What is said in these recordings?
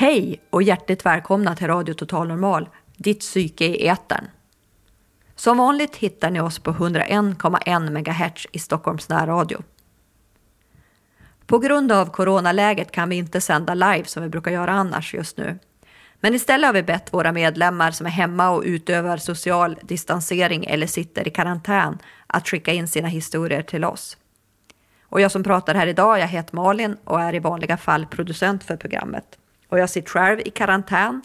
Hej och hjärtligt välkomna till Radio Total Normal, ditt psyke i etern. Som vanligt hittar ni oss på 101,1 MHz i Stockholms närradio. På grund av coronaläget kan vi inte sända live som vi brukar göra annars just nu. Men istället har vi bett våra medlemmar som är hemma och utövar social distansering eller sitter i karantän att skicka in sina historier till oss. Och jag som pratar här idag, jag heter Malin och är i vanliga fall producent för programmet. Och jag sitter själv i karantän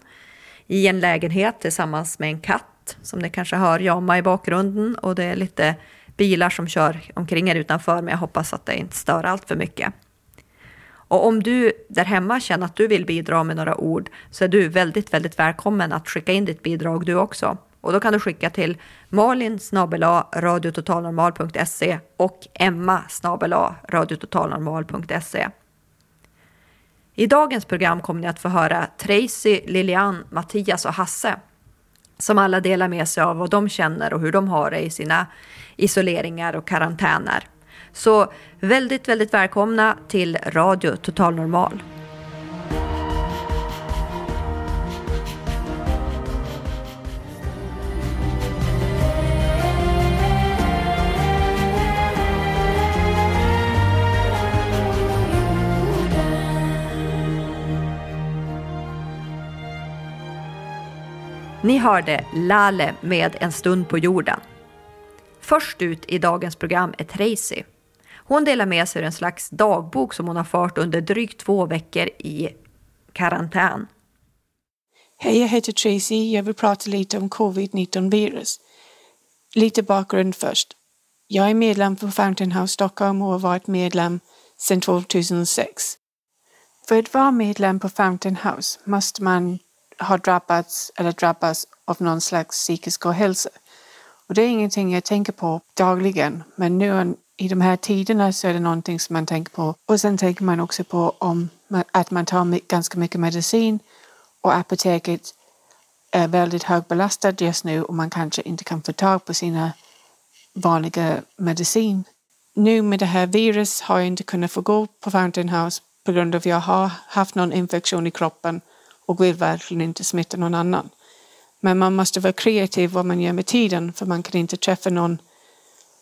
i en lägenhet tillsammans med en katt som ni kanske hör jamma i bakgrunden och det är lite bilar som kör omkring här utanför men jag hoppas att det inte stör allt för mycket. Och om du där hemma känner att du vill bidra med några ord så är du väldigt, väldigt välkommen att skicka in ditt bidrag du också. Och då kan du skicka till malin radiototalnormal.se och emma radiototalnormal.se. I dagens program kommer ni att få höra Tracy, Lilian, Mattias och Hasse som alla delar med sig av vad de känner och hur de har det i sina isoleringar och karantäner. Så väldigt, väldigt välkomna till Radio Total Normal. Ni hörde Lale med En stund på jorden. Först ut i dagens program är Tracy. Hon delar med sig av en slags dagbok som hon har fört under drygt två veckor i karantän. Hej, jag heter Tracy. Jag vill prata lite om covid-19-virus. Lite bakgrund först. Jag är medlem för Fountain House Stockholm och har varit medlem sedan 2006. För att vara medlem på Fountain House måste man har drabbats eller drabbas av någon slags psykisk ohälsa. Och det är ingenting jag tänker på dagligen, men nu i de här tiderna så är det någonting som man tänker på. Och sen tänker man också på om att man tar ganska mycket medicin och apoteket är väldigt högbelastat just nu och man kanske inte kan få tag på sina vanliga medicin. Nu med det här virus har jag inte kunnat få gå på Fountain House på grund av att jag har haft någon infektion i kroppen och vill verkligen inte smitta någon annan. Men man måste vara kreativ vad man gör med tiden för man kan inte träffa någon.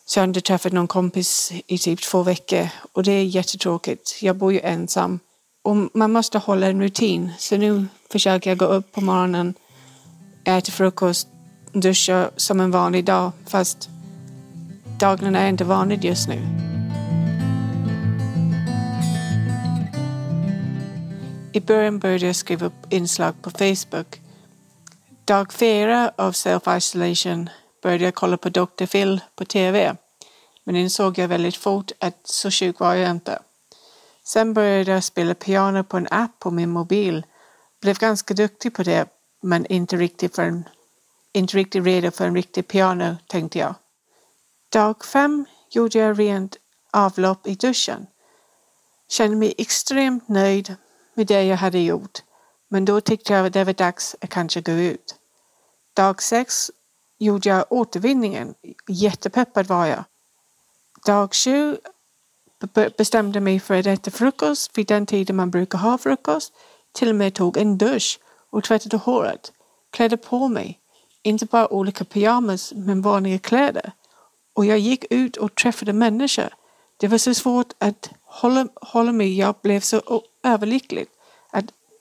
Så jag har inte träffat någon kompis i typ två veckor och det är jättetråkigt. Jag bor ju ensam och man måste hålla en rutin. Så nu försöker jag gå upp på morgonen, äta frukost, duscha som en vanlig dag fast dagarna är inte vanligt just nu. I början började jag skriva upp inslag på Facebook. Dag fyra av self-isolation började jag kolla på Dr. Phil på TV. Men insåg jag väldigt fort att så sjuk var jag inte. Sen började jag spela piano på en app på min mobil. Blev ganska duktig på det men inte riktigt, för en, inte riktigt redo för en riktig piano tänkte jag. Dag fem gjorde jag rent avlopp i duschen. Kände mig extremt nöjd med det jag hade gjort. Men då tyckte jag att det var dags att kanske gå ut. Dag sex gjorde jag återvinningen. Jättepeppad var jag. Dag sju bestämde mig för att äta frukost vid den tiden man brukar ha frukost. Till och med tog en dusch och tvättade håret. Klädde på mig. Inte bara olika pyjamas men vanliga kläder. Och jag gick ut och träffade människor. Det var så svårt att hålla, hålla mig. Jag blev så överlycklig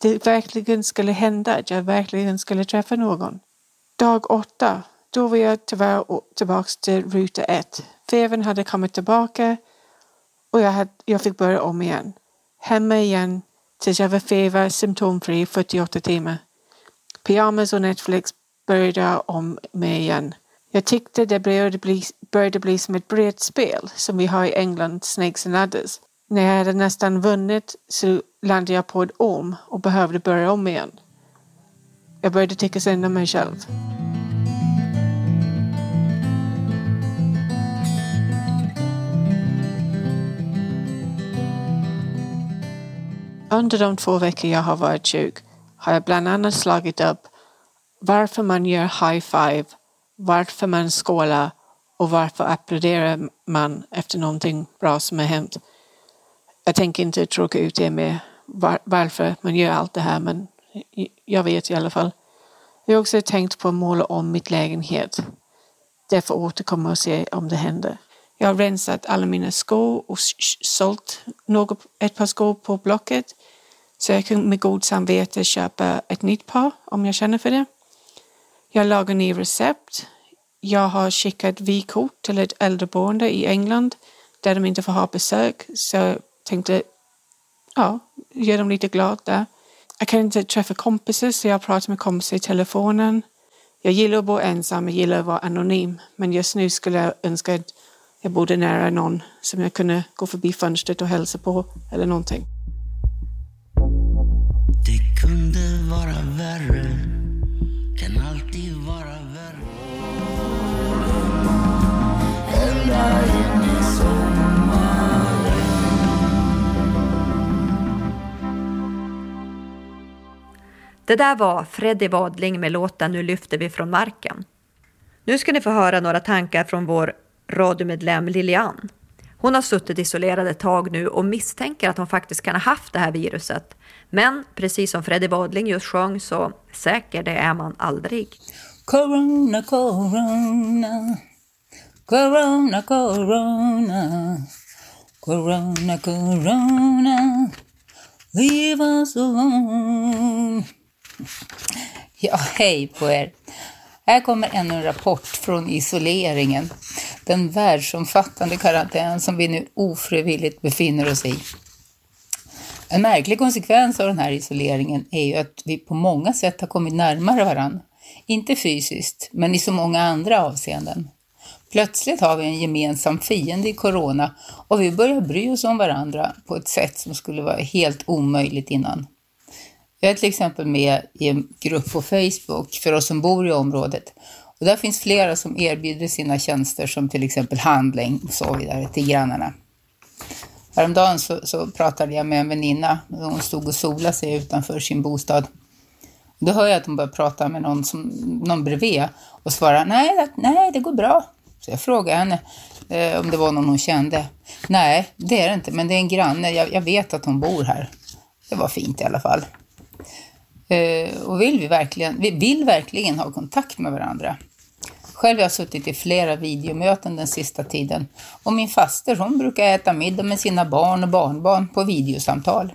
det verkligen skulle hända, att jag verkligen skulle träffa någon. Dag åtta, då var jag tyvärr tillbaka till ruta ett. Febern hade kommit tillbaka och jag, hade, jag fick börja om igen. Hemma igen tills jag var feber symptomfri 48 timmar. Pyjamas och Netflix började jag om med igen. Jag tyckte det började bli, började bli som ett brädspel som vi har i England, Snakes and Ladders. När jag hade nästan vunnit så landade jag på ett orm och behövde börja om igen. Jag började tycka synd om mig själv. Under de två veckor jag har varit sjuk har jag bland annat slagit upp varför man gör high five, varför man skålar och varför applåderar man efter någonting bra som har hänt. Jag tänker inte tråka ut er med var, varför man gör allt det här men jag vet i alla fall. Jag har också tänkt på att måla om mitt lägenhet. Därför återkomma och se om det händer. Jag har rensat alla mina skor och sålt något, ett par skor på Blocket. Så jag kan med god samvete köpa ett nytt par om jag känner för det. Jag lagar nya recept. Jag har skickat vykort till ett äldreboende i England där de inte får ha besök. Så tänkte, ja, göra dem lite glada där. Jag kan inte träffa kompisar så jag pratar med kompisar i telefonen. Jag gillar att bo ensam, jag gillar att vara anonym. Men just nu skulle jag önska att jag bodde nära någon som jag kunde gå förbi fönstret och hälsa på eller någonting. Det där var Freddy Wadling med låten Nu lyfter vi från marken. Nu ska ni få höra några tankar från vår radiomedlem Lilian. Hon har suttit isolerad ett tag nu och misstänker att hon faktiskt kan ha haft det här viruset. Men precis som Freddy Wadling just sjöng så säker det är man aldrig. Corona, corona, corona, corona, corona, corona, leave us alone. Ja, hej på er. Här kommer ännu en rapport från isoleringen, den världsomfattande karantän som vi nu ofrivilligt befinner oss i. En märklig konsekvens av den här isoleringen är ju att vi på många sätt har kommit närmare varandra. Inte fysiskt, men i så många andra avseenden. Plötsligt har vi en gemensam fiende i corona och vi börjar bry oss om varandra på ett sätt som skulle vara helt omöjligt innan. Jag är till exempel med i en grupp på Facebook för oss som bor i området. Och där finns flera som erbjuder sina tjänster som till exempel handling och så vidare till grannarna. Häromdagen så, så pratade jag med en väninna. Hon stod och solade sig utanför sin bostad. Då hör jag att hon börjar prata med någon, som, någon bredvid och svarar nej, nej, det går bra. Så jag frågar henne eh, om det var någon hon kände. Nej, det är det inte, men det är en granne. Jag, jag vet att hon bor här. Det var fint i alla fall. Eh, och vill vi, verkligen, vi vill verkligen ha kontakt med varandra. Själv har jag suttit i flera videomöten den sista tiden och min faster hon brukar äta middag med sina barn och barnbarn på videosamtal.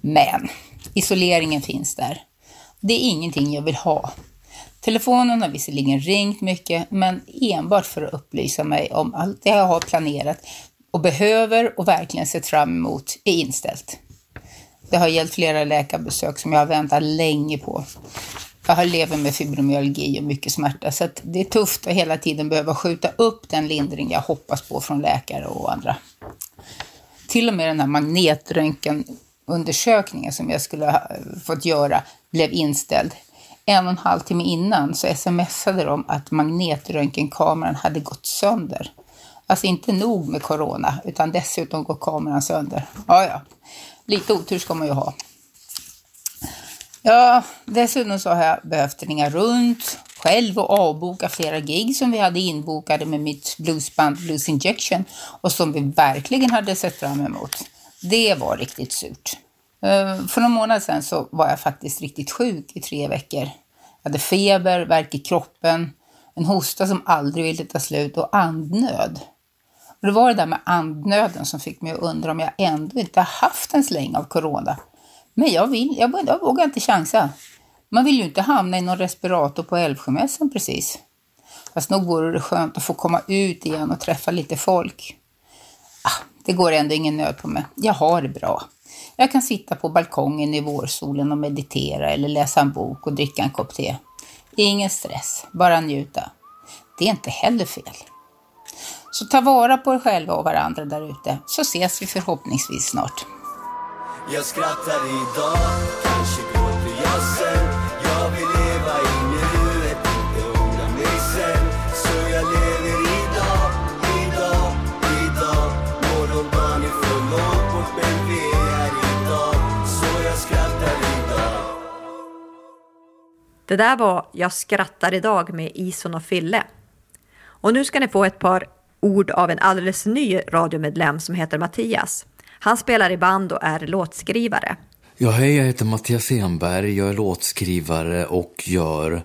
Men isoleringen finns där. Det är ingenting jag vill ha. Telefonen har visserligen ringt mycket, men enbart för att upplysa mig om allt det jag har planerat och behöver och verkligen sett fram emot är inställt. Det har gällt flera läkarbesök som jag har väntat länge på. Jag har lever med fibromyalgi och mycket smärta så det är tufft att hela tiden behöva skjuta upp den lindring jag hoppas på från läkare och andra. Till och med den här magnetröntgenundersökningen som jag skulle ha fått göra blev inställd. En och en halv timme innan så smsade de att magnetröntgenkameran hade gått sönder. Alltså inte nog med corona, utan dessutom går kameran sönder. Ja, ja. Lite otur ska man ju ha. Ja, dessutom så har jag behövt ringa runt själv och avboka flera gig som vi hade inbokade med mitt bluesband Blues Injection och som vi verkligen hade sett fram emot. Det var riktigt surt. Eh, för någon månad sedan så var jag faktiskt riktigt sjuk i tre veckor. Jag hade feber, värk i kroppen, en hosta som aldrig ville ta slut och andnöd. Och det var det där med andnöden som fick mig att undra om jag ändå inte haft en släng av corona. Men jag, vill, jag, jag vågar inte chansa. Man vill ju inte hamna i någon respirator på Älvsjömässan precis. Fast nog vore det skönt att få komma ut igen och träffa lite folk. Ah, det går ändå ingen nöd på mig. Jag har det bra. Jag kan sitta på balkongen i vårsolen och meditera eller läsa en bok och dricka en kopp te. Ingen stress, bara njuta. Det är inte heller fel. Så ta vara på er själva och varandra där ute, så ses vi förhoppningsvis snart. Jag skrattar idag, kanske gråter jag sen. Jag vill leva i nuet, inte ångra mig sen. Så jag lever idag, idag, idag. Morgondagen är för långt bort, men vi är här idag. Så jag skrattar idag. Det där var Jag skrattar idag med Ison och Fille. Och nu ska ni få ett par ord av en alldeles ny radiomedlem som heter Mattias. Han spelar i band och är låtskrivare. Ja, hej, jag heter Mattias Enberg. Jag är låtskrivare och gör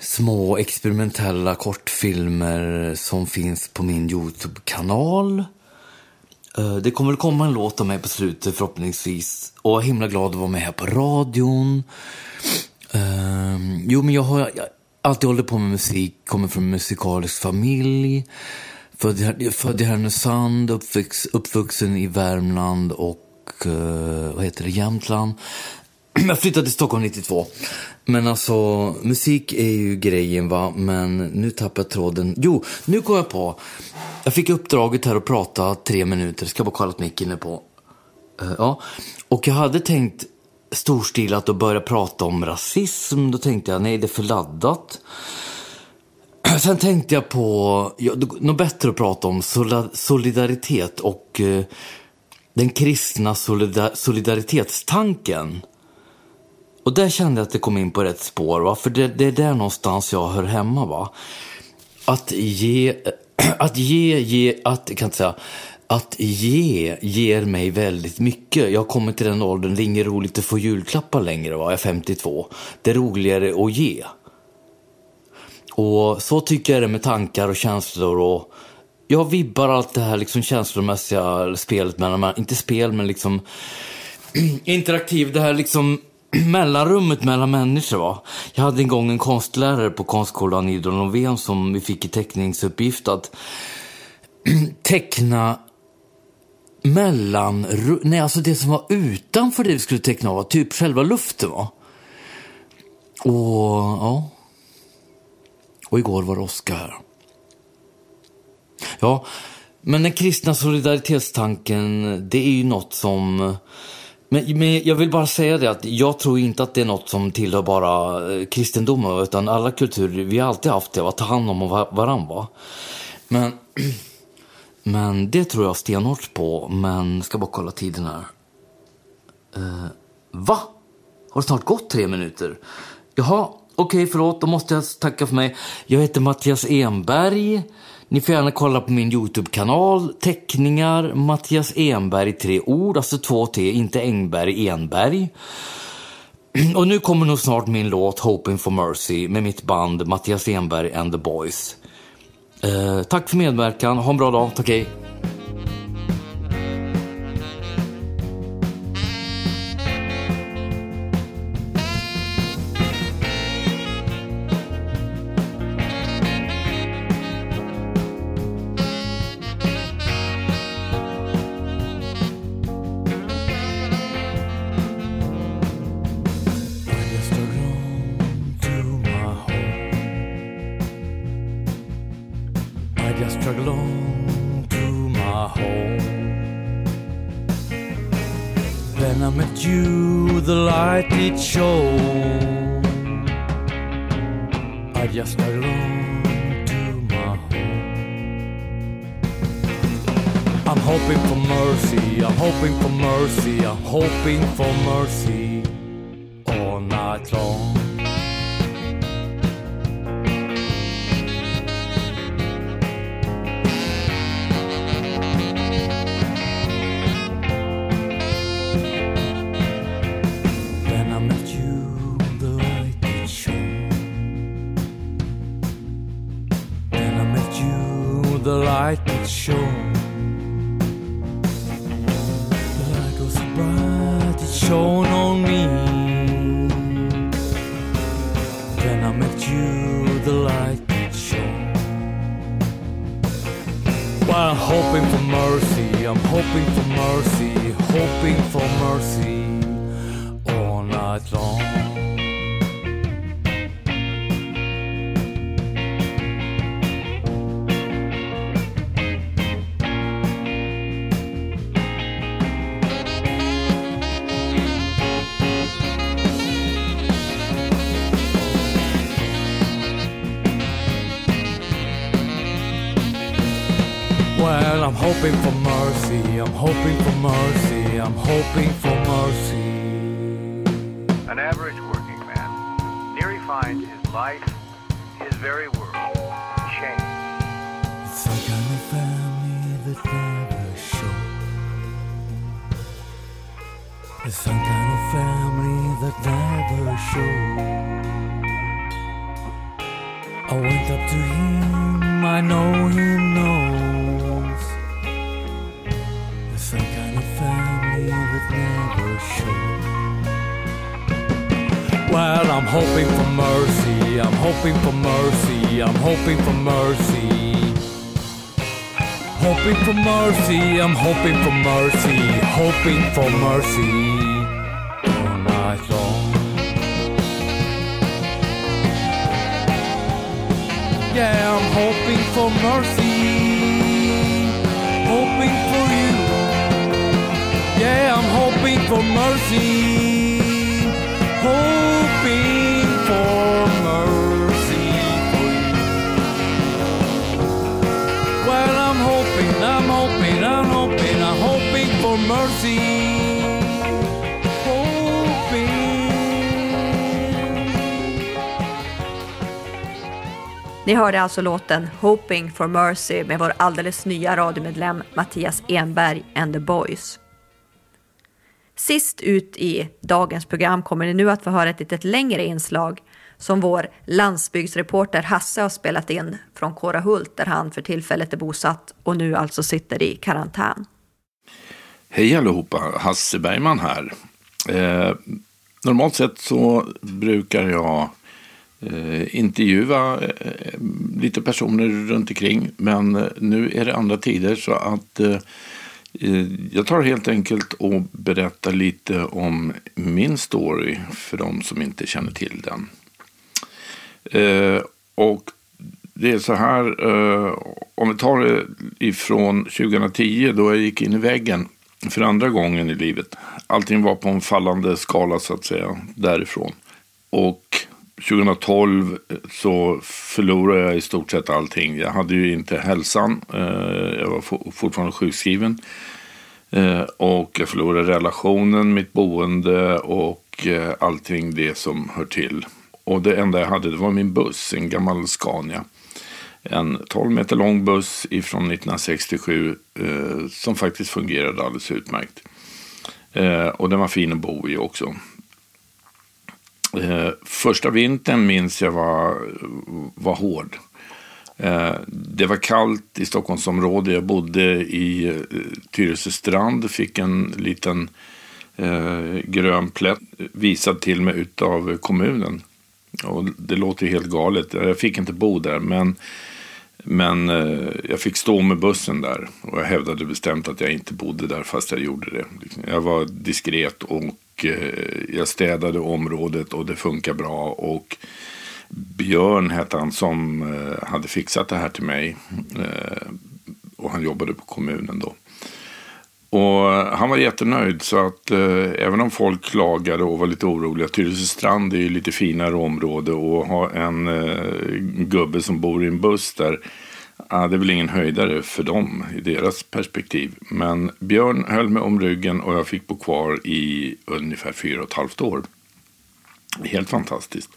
små experimentella kortfilmer som finns på min Youtube-kanal. Eh, det kommer att komma en låt av mig på slutet förhoppningsvis. Och jag är himla glad att vara med här på radion. Eh, jo, men jag har jag, alltid hållit på med musik, kommer från en musikalisk familj. Född, född i Härnösand, uppvux, uppvuxen i Värmland och uh, vad heter det, Jämtland. Jag flyttade till Stockholm 92. Men alltså, musik är ju grejen va, men nu tappar jag tråden. Jo, nu kom jag på. Jag fick uppdraget här att prata tre minuter, ska bara kolla att micken är på. Uh, ja, och jag hade tänkt storstilat och började prata om rasism. Då tänkte jag, nej det är för laddat. Sen tänkte jag på ja, något bättre att prata om, solidaritet och eh, den kristna solidar solidaritetstanken. Och där kände jag att det kom in på rätt spår, va? för det, det är där någonstans jag hör hemma. va. Att ge, att ge, ge, att, jag kan inte säga, att ge ger mig väldigt mycket. Jag har kommit till den åldern, det är inget roligt att få julklappar längre, va? jag är 52. Det är roligare att ge. Och så tycker jag det med tankar och känslor och jag vibbar allt det här liksom känslomässiga spelet mellan, inte spel men liksom interaktiv, det här liksom mellanrummet mellan människor. Va? Jag hade en gång en konstlärare på konstskolan i Idron som vi fick i teckningsuppgift att teckna mellan, nej alltså det som var utanför det vi skulle teckna var typ själva luften va. Och ja. Och igår var det Oskar. Ja, men den kristna solidaritetstanken, det är ju något som men, men, jag vill bara säga det att jag tror inte att det är något som tillhör bara eh, kristendomen utan alla kulturer, vi har alltid haft det, att ta hand om varandra. Men Men det tror jag stenhårt på, men ska bara kolla tiden här. Uh, va? Har det snart gått tre minuter? Jaha, okej, okay, förlåt, då måste jag tacka för mig. Jag heter Mattias Enberg. Ni får gärna kolla på min Youtube-kanal. Teckningar, Mattias Enberg, tre ord, alltså två T, inte Engberg, Enberg. Och nu kommer nog snart min låt Hoping for Mercy med mitt band Mattias Enberg and the Boys. Eh, tack för medverkan. Ha en bra dag. Tack hej. An average working man, find his life, his very world, changed. Some kind of family that never show. It's some kind of family that never show. I went up to him, I know he knows. Some kind of family that never show. Well, I'm hoping for mercy, I'm hoping for mercy, I'm hoping for mercy. Hoping for mercy, I'm hoping for mercy, hoping for mercy. Yeah, I'm hoping for mercy, hoping for you. Yeah, I'm hoping for mercy, for mercy for you. Well, I'm hoping, I'm hoping, I'm hoping, I'm hoping for mercy. Ni hörde alltså låten Hoping for Mercy med vår alldeles nya radiomedlem Mattias Enberg and the Boys. Sist ut i dagens program kommer ni nu att få höra ett litet längre inslag som vår landsbygdsreporter Hasse har spelat in från Kårahult där han för tillfället är bosatt och nu alltså sitter i karantän. Hej allihopa, Hasse Bergman här. Eh, normalt sett så brukar jag eh, intervjua eh, lite personer runt omkring. Men nu är det andra tider så att eh, Eh, jag tar helt enkelt och berättar lite om min story för de som inte känner till den. Eh, och det är så här, eh, om vi tar det ifrån 2010 då jag gick in i väggen för andra gången i livet. Allting var på en fallande skala så att säga därifrån. Och 2012 eh, så förlorade jag i stort sett allting. Jag hade ju inte hälsan. Eh, jag var fortfarande sjukskriven. Eh, och jag förlorade relationen, mitt boende och allting det som hör till. Och det enda jag hade det var min buss, en gammal Scania. En 12 meter lång buss ifrån 1967 som faktiskt fungerade alldeles utmärkt. Och den var fin att bo i också. Eh, första vintern minns jag var, var hård. Eh, det var kallt i Stockholmsområdet. Jag bodde i eh, Tyresö strand. Fick en liten eh, grön plätt visad till mig utav kommunen. Och det låter ju helt galet. Jag fick inte bo där. Men, men eh, jag fick stå med bussen där. Och jag hävdade bestämt att jag inte bodde där fast jag gjorde det. Liksom, jag var diskret och och eh, jag städade området och det funkar bra. Och Björn hette han som eh, hade fixat det här till mig. Eh, och han jobbade på kommunen då. Och han var jättenöjd så att även om folk klagade och var lite oroliga. Tyresö strand är ju lite finare område och ha en gubbe som bor i en buss där. Ja, det är väl ingen höjdare för dem i deras perspektiv. Men Björn höll mig om ryggen och jag fick bo kvar i ungefär fyra och ett halvt år. Helt fantastiskt.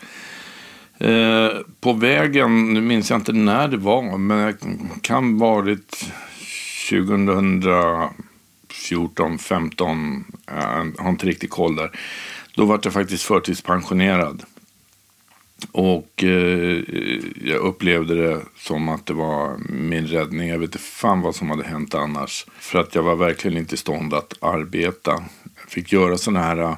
Eh, på vägen, nu minns jag inte när det var, men det kan varit 2014, 15, eh, jag har inte riktigt koll där. Då var jag faktiskt förtidspensionerad. Och eh, jag upplevde det som att det var min räddning. Jag vet inte fan vad som hade hänt annars. För att jag var verkligen inte i stånd att arbeta. Jag fick göra sådana här eh,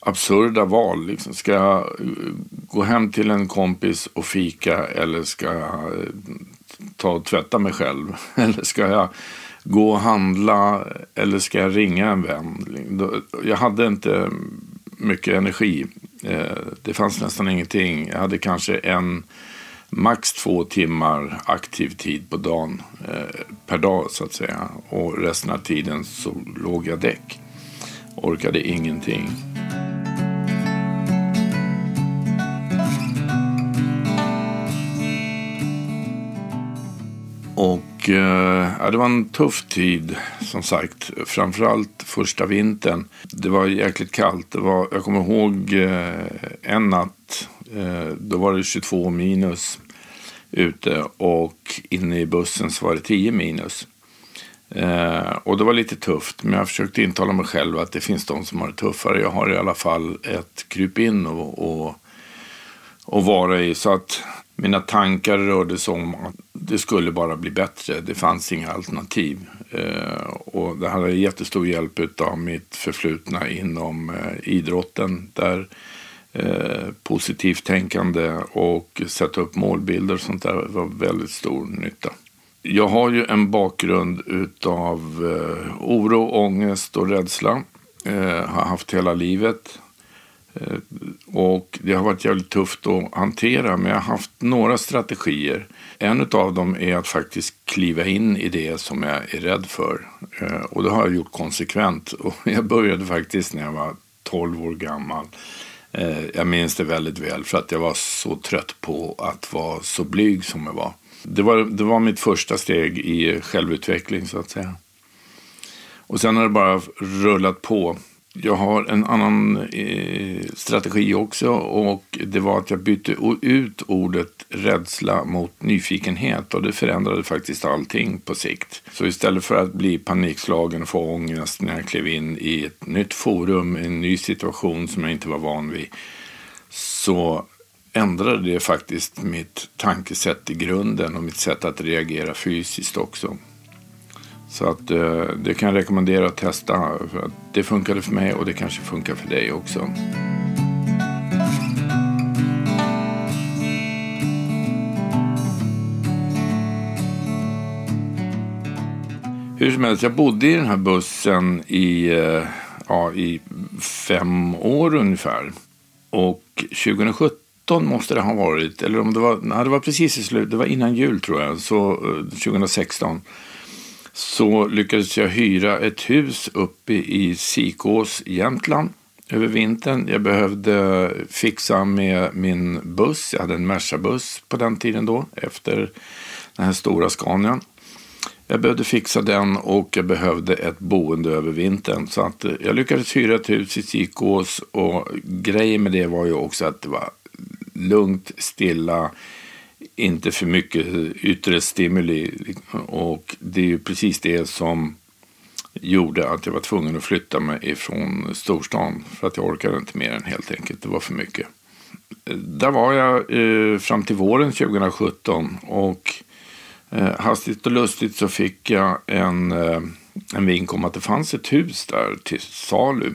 absurda val. Liksom. Ska jag eh, gå hem till en kompis och fika eller ska jag eh, ta och tvätta mig själv? Eller ska jag gå och handla eller ska jag ringa en vän? Jag hade inte mycket energi. Eh, det fanns nästan ingenting. Jag hade kanske en, max två timmar aktiv tid på dagen eh, per dag så att säga. Och resten av tiden så låg jag däck. Orkade ingenting. Och Eh, ja, det var en tuff tid som sagt. Framförallt första vintern. Det var jäkligt kallt. Det var, jag kommer ihåg eh, en natt eh, då var det 22 minus ute och inne i bussen så var det 10 minus. Eh, och det var lite tufft, men jag försökte intala mig själv att det finns de som har det tuffare. Jag har i alla fall ett kryp in och, och, att vara i. Så att mina tankar rörde sig om att det skulle bara bli bättre. Det fanns inga alternativ. Eh, och det hade jättestor hjälp av mitt förflutna inom eh, idrotten. Där eh, positivt tänkande och sätta upp målbilder och sånt där var väldigt stor nytta. Jag har ju en bakgrund utav oro, ångest och rädsla. Har haft hela livet. Eh, och det har varit jävligt tufft att hantera, men jag har haft några strategier. En av dem är att faktiskt kliva in i det som jag är rädd för. Eh, och det har jag gjort konsekvent. Och jag började faktiskt när jag var 12 år gammal. Eh, jag minns det väldigt väl för att jag var så trött på att vara så blyg som jag var. Det var, det var mitt första steg i självutveckling så att säga. Och sen har det bara rullat på. Jag har en annan eh, strategi också och det var att jag bytte ut ordet rädsla mot nyfikenhet och det förändrade faktiskt allting på sikt. Så istället för att bli panikslagen och få ångest när jag klev in i ett nytt forum, en ny situation som jag inte var van vid, så ändrade det faktiskt mitt tankesätt i grunden och mitt sätt att reagera fysiskt också. Så att eh, det kan jag rekommendera att testa. För att det funkade för mig och det kanske funkar för dig också. Hur som helst, jag bodde i den här bussen i, eh, ja, i fem år ungefär. Och 2017 måste det ha varit, eller om det var, nej, det var precis i slutet, det var innan jul tror jag, så eh, 2016 så lyckades jag hyra ett hus uppe i Sikås, Jämtland över vintern. Jag behövde fixa med min buss. Jag hade en Merca-buss på den tiden då, efter den här stora Scanian. Jag behövde fixa den och jag behövde ett boende över vintern. Så att eh, jag lyckades hyra ett hus i Sikås och grejen med det var ju också att det var lugnt, stilla inte för mycket yttre stimuli. Och det är ju precis det som gjorde att jag var tvungen att flytta mig ifrån storstan. För att jag orkade inte mer än helt enkelt. Det var för mycket. Där var jag eh, fram till våren 2017. Och eh, hastigt och lustigt så fick jag en, eh, en vink om att det fanns ett hus där till salu.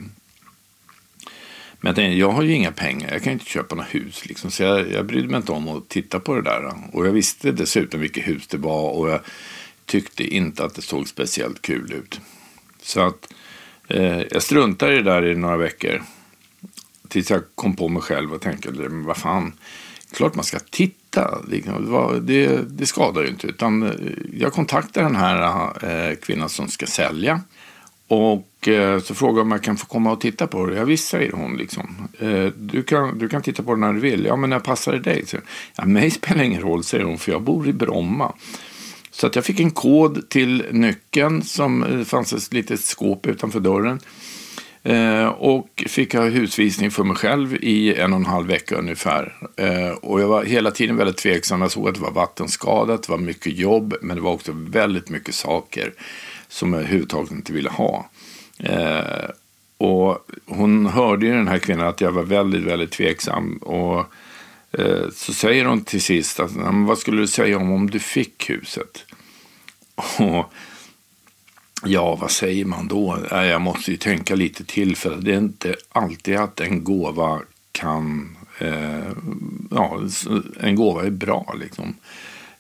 Men jag tänkte, jag har ju inga pengar, jag kan inte köpa något hus. Liksom. Så jag, jag brydde mig inte om att titta på det där. Och jag visste dessutom vilket hus det var och jag tyckte inte att det såg speciellt kul ut. Så att eh, jag struntade i det där i några veckor. Tills jag kom på mig själv och tänkte, men vad fan, klart man ska titta. Liksom, det, det skadar ju inte. Utan eh, jag kontaktade den här eh, kvinnan som ska sälja. Och eh, så frågade om jag kan få komma och titta på det. Ja visst, säger hon. Liksom. Eh, du, kan, du kan titta på det när du vill. Ja, men när passar det dig? Så, ja, mig spelar ingen roll, säger hon, för jag bor i Bromma. Så att jag fick en kod till nyckeln som det fanns ett litet skåp utanför dörren. Eh, och fick ha husvisning för mig själv i en och en halv vecka ungefär. Eh, och jag var hela tiden väldigt tveksam. Jag såg att det var vattenskadat, det var mycket jobb, men det var också väldigt mycket saker som jag överhuvudtaget inte ville ha. Eh, och hon hörde ju den här kvinnan att jag var väldigt, väldigt tveksam. Och eh, så säger hon till sist att vad skulle du säga om om du fick huset? Och ja, vad säger man då? Jag måste ju tänka lite till för det är inte alltid att en gåva kan eh, ja, en gåva är bra liksom.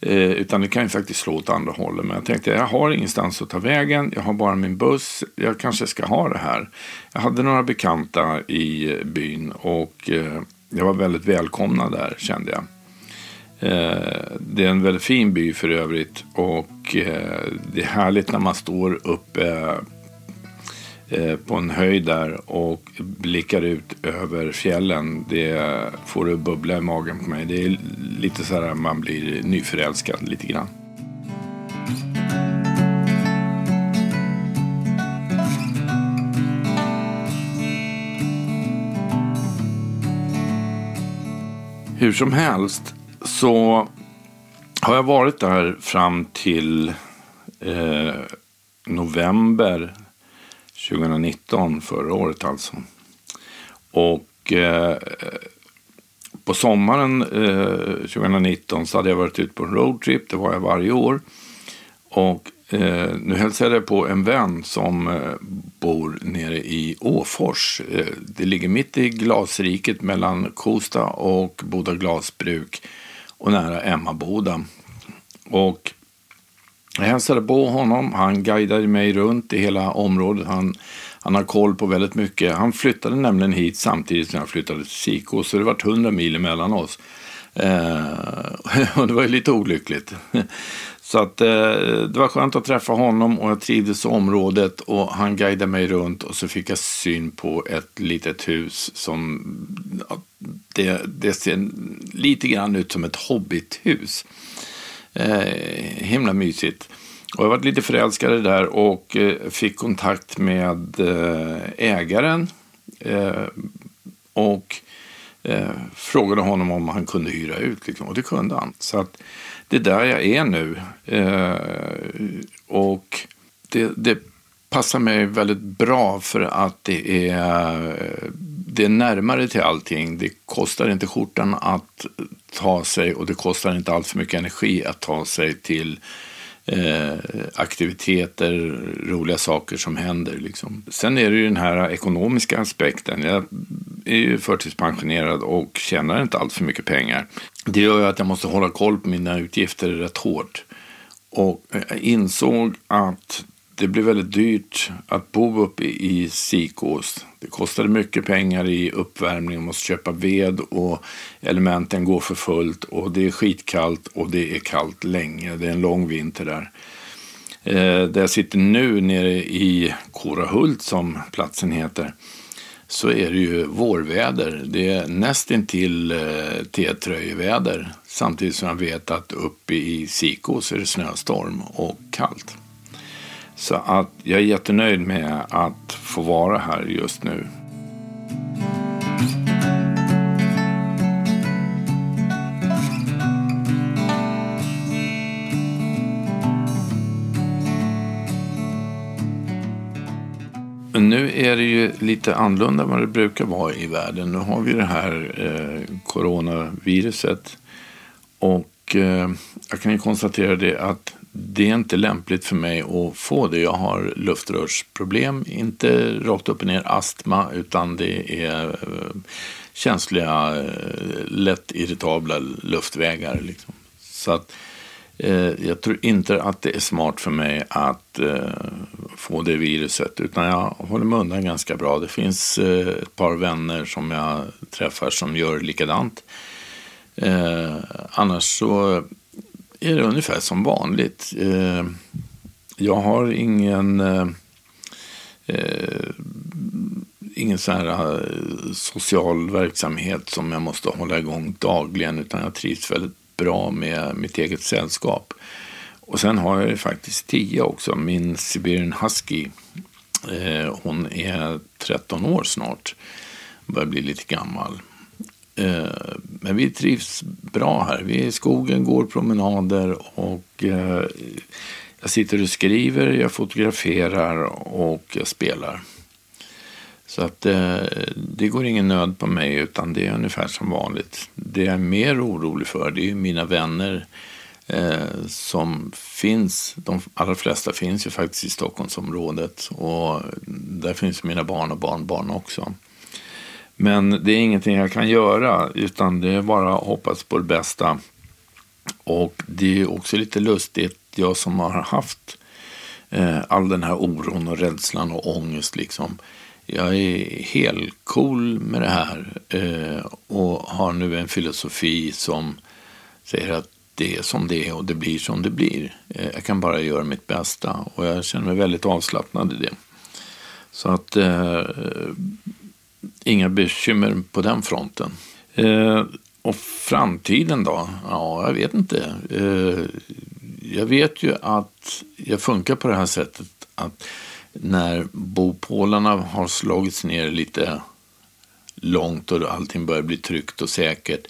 Eh, utan det kan ju faktiskt slå åt andra hållet. Men jag tänkte, jag har ingenstans att ta vägen. Jag har bara min buss. Jag kanske ska ha det här. Jag hade några bekanta i byn och eh, jag var väldigt välkomna där kände jag. Eh, det är en väldigt fin by för övrigt och eh, det är härligt när man står uppe eh, Eh, på en höjd där och blickar ut över fjällen. Det får det bubbla i magen på mig. Det är lite så här man blir nyförälskad lite grann. hur som helst så har jag varit där fram till eh, november 2019, förra året alltså. Och eh, på sommaren eh, 2019 så hade jag varit ute på en roadtrip, det var jag varje år. Och eh, nu hälsade jag på en vän som eh, bor nere i Åfors. Eh, det ligger mitt i glasriket mellan Kosta och Boda glasbruk och nära Emmaboda. Och jag hälsade på honom. Han guidade mig runt i hela området. Han, han har koll på väldigt mycket. Han flyttade nämligen hit samtidigt som jag flyttade till Siko, så det var 100 mil emellan oss. Eh, och det var ju lite olyckligt. Så att, eh, det var skönt att träffa honom och jag trivdes i området och han guidade mig runt och så fick jag syn på ett litet hus som det, det ser lite grann ut som ett hobbithus. Eh, himla mysigt. Och jag var lite förälskad i det där och eh, fick kontakt med eh, ägaren. Eh, och eh, frågade honom om han kunde hyra ut. Liksom. Och det kunde han. Så att det är där jag är nu. Eh, och det, det passar mig väldigt bra för att det är, det är närmare till allting. Det kostar inte skjortan att ta sig och det kostar inte allt för mycket energi att ta sig till eh, aktiviteter, roliga saker som händer. Liksom. Sen är det ju den här ekonomiska aspekten. Jag är ju förtidspensionerad och tjänar inte allt för mycket pengar. Det gör ju att jag måste hålla koll på mina utgifter rätt hårt. Och jag insåg att det blev väldigt dyrt att bo uppe i Sikås. Det kostade mycket pengar i uppvärmning, man måste köpa ved och elementen går för fullt och det är skitkallt och det är kallt länge. Det är en lång vinter där. Eh, där jag sitter nu nere i Korahult som platsen heter så är det ju vårväder. Det är nästintill eh, T-tröjväder samtidigt som jag vet att uppe i Sikås är det snöstorm och kallt. Så att jag är jättenöjd med att få vara här just nu. Nu är det ju lite annorlunda än vad det brukar vara i världen. Nu har vi det här eh, coronaviruset. Och eh, jag kan ju konstatera det att det är inte lämpligt för mig att få det. Jag har luftrörsproblem, inte rakt upp och ner astma, utan det är eh, känsliga, eh, lätt irritabla luftvägar. Liksom. Så att, eh, jag tror inte att det är smart för mig att eh, få det viruset, utan jag håller mig undan ganska bra. Det finns eh, ett par vänner som jag träffar som gör likadant. Eh, annars så är det ungefär som vanligt. Eh, jag har ingen, eh, eh ingen sån här eh, social verksamhet som jag måste hålla igång dagligen utan jag trivs väldigt bra med mitt eget sällskap. Och sen har jag ju faktiskt tio också, min Siberian Husky. Eh, hon är 13 år snart, börjar bli lite gammal. Eh, men vi trivs bra här. Vi är i skogen, går promenader och eh, jag sitter och skriver, jag fotograferar och jag spelar. Så att eh, det går ingen nöd på mig utan det är ungefär som vanligt. Det jag är mer orolig för det är mina vänner som finns. De allra flesta finns ju faktiskt i Stockholmsområdet och där finns mina barn och barnbarn också. Men det är ingenting jag kan göra utan det är bara att hoppas på det bästa. Och det är också lite lustigt, jag som har haft eh, all den här oron och rädslan och ångest liksom. Jag är helt cool med det här eh, och har nu en filosofi som säger att det är som det är och det blir som det blir. Eh, jag kan bara göra mitt bästa och jag känner mig väldigt avslappnad i det. Så att eh, inga bekymmer på den fronten. Eh, och framtiden då? Ja, jag vet inte. Eh, jag vet ju att jag funkar på det här sättet att när bopålarna har slagits ner lite långt och allting börjar bli tryggt och säkert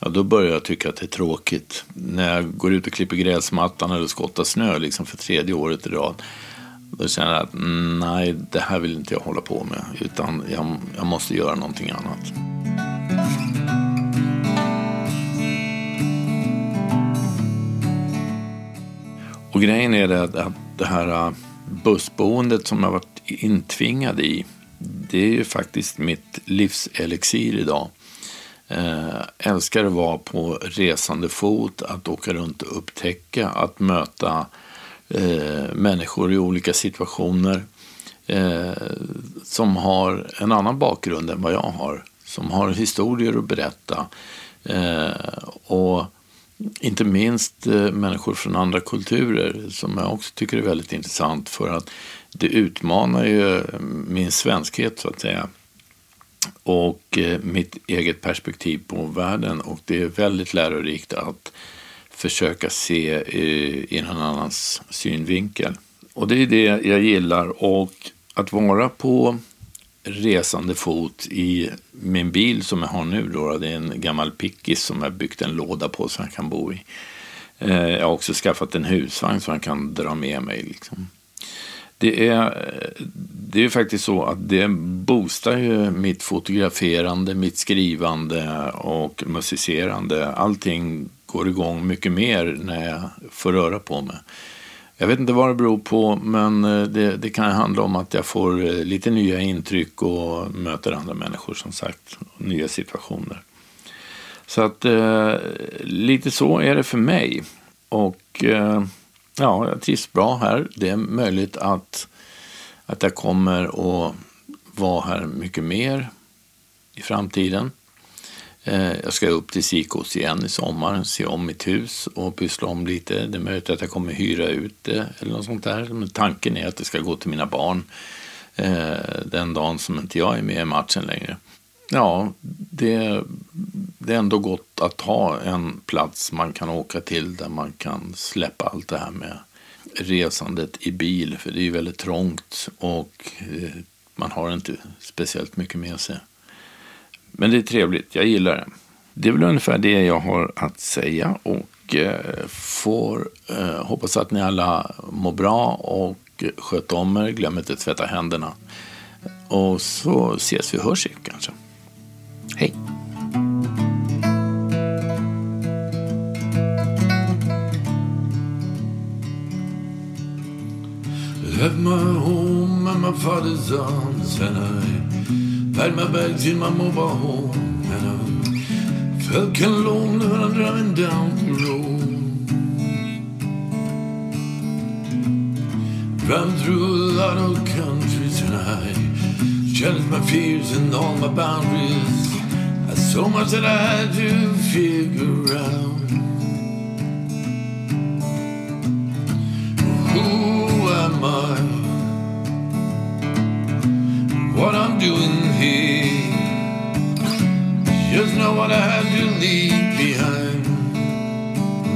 Ja, då börjar jag tycka att det är tråkigt. När jag går ut och klipper gräsmattan eller skottar snö liksom för tredje året i rad. Då känner jag att nej, det här vill inte jag hålla på med. Utan jag, jag måste göra någonting annat. Och grejen är det att det här äh, bussboendet som jag varit intvingad i. Det är ju faktiskt mitt livselixir idag. Eh, älskar att vara på resande fot, att åka runt och upptäcka, att möta eh, människor i olika situationer eh, som har en annan bakgrund än vad jag har. Som har historier att berätta. Eh, och inte minst eh, människor från andra kulturer som jag också tycker är väldigt intressant för att det utmanar ju min svenskhet så att säga och eh, mitt eget perspektiv på världen och det är väldigt lärorikt att försöka se eh, i någon annans synvinkel. Och det är det jag gillar och att vara på resande fot i min bil som jag har nu. Då, det är en gammal pickis som jag byggt en låda på så han kan bo i. Eh, jag har också skaffat en husvagn så han kan dra med mig. Liksom. Det är, det är faktiskt så att det boostar ju mitt fotograferande, mitt skrivande och musicerande. Allting går igång mycket mer när jag får röra på mig. Jag vet inte vad det beror på, men eh, det, det kan handla om att jag får eh, lite nya intryck och möter andra människor som sagt, nya situationer. Så att eh, lite så är det för mig. Och eh, ja, jag trivs bra här. Det är möjligt att, att jag kommer att vara här mycket mer i framtiden. Eh, jag ska upp till Sikos igen i sommar, se om mitt hus och pyssla om lite. Det är möjligt att jag kommer hyra ut det eller något sånt där. Men tanken är att det ska gå till mina barn eh, den dagen som inte jag är med i matchen längre. Ja, det, det är ändå gott att ha en plats man kan åka till där man kan släppa allt det här med resandet i bil. För det är ju väldigt trångt och eh, man har inte speciellt mycket med sig. Men det är trevligt, jag gillar det. Det är väl ungefär det jag har att säga och eh, får eh, hoppas att ni alla mår bra och sköt om er. Glöm inte att tvätta händerna. Och så ses vi och hörs kanske. Hej! Left my home and my father's arms and I packed my bags in my mobile home and I felt kind of lonely when I'm driving down the road. Driving through a lot of countries and I challenged my fears and all my boundaries. There's so much that I had to figure out. Who am I? What I'm doing leave behind.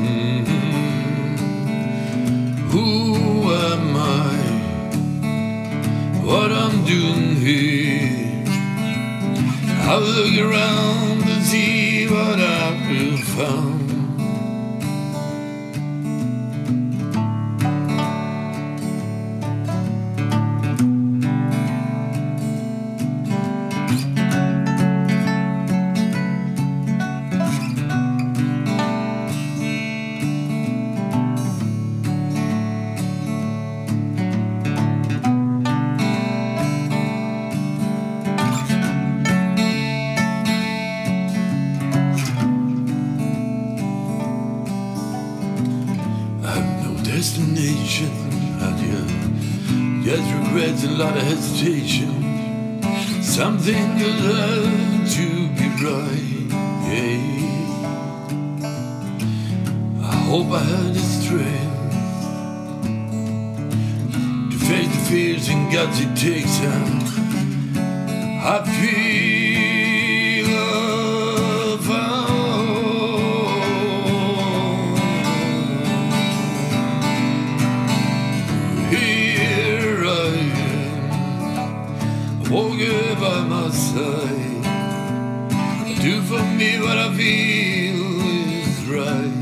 Mhm. Who am I? What I'm doing here? I'll look around and see what I've found. I've Forgive I must say, Do for me what I feel is right.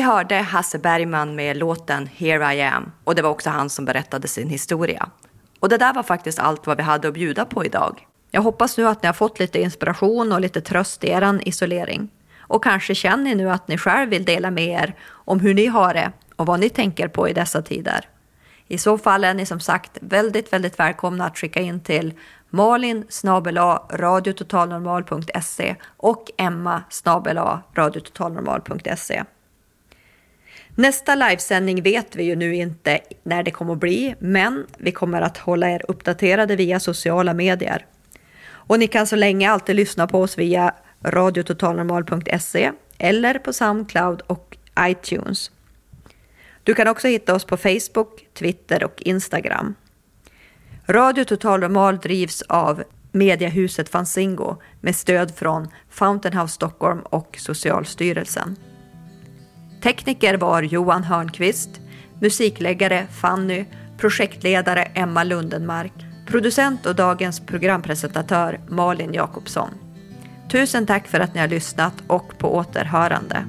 Ni hörde Hasse Bergman med låten Here I am och det var också han som berättade sin historia. Och det där var faktiskt allt vad vi hade att bjuda på idag. Jag hoppas nu att ni har fått lite inspiration och lite tröst i er isolering. Och kanske känner ni nu att ni själv vill dela med er om hur ni har det och vad ni tänker på i dessa tider. I så fall är ni som sagt väldigt, väldigt välkomna att skicka in till malin radiototalnormal.se och emma radiototalnormal.se. Nästa livesändning vet vi ju nu inte när det kommer att bli, men vi kommer att hålla er uppdaterade via sociala medier. Och ni kan så länge alltid lyssna på oss via radiototalnormal.se eller på Soundcloud och iTunes. Du kan också hitta oss på Facebook, Twitter och Instagram. Radio Total Normal drivs av mediehuset Fanzingo med stöd från Fountain House Stockholm och Socialstyrelsen. Tekniker var Johan Hörnqvist, musikläggare Fanny, projektledare Emma Lundenmark, producent och dagens programpresentatör Malin Jakobsson. Tusen tack för att ni har lyssnat och på återhörande.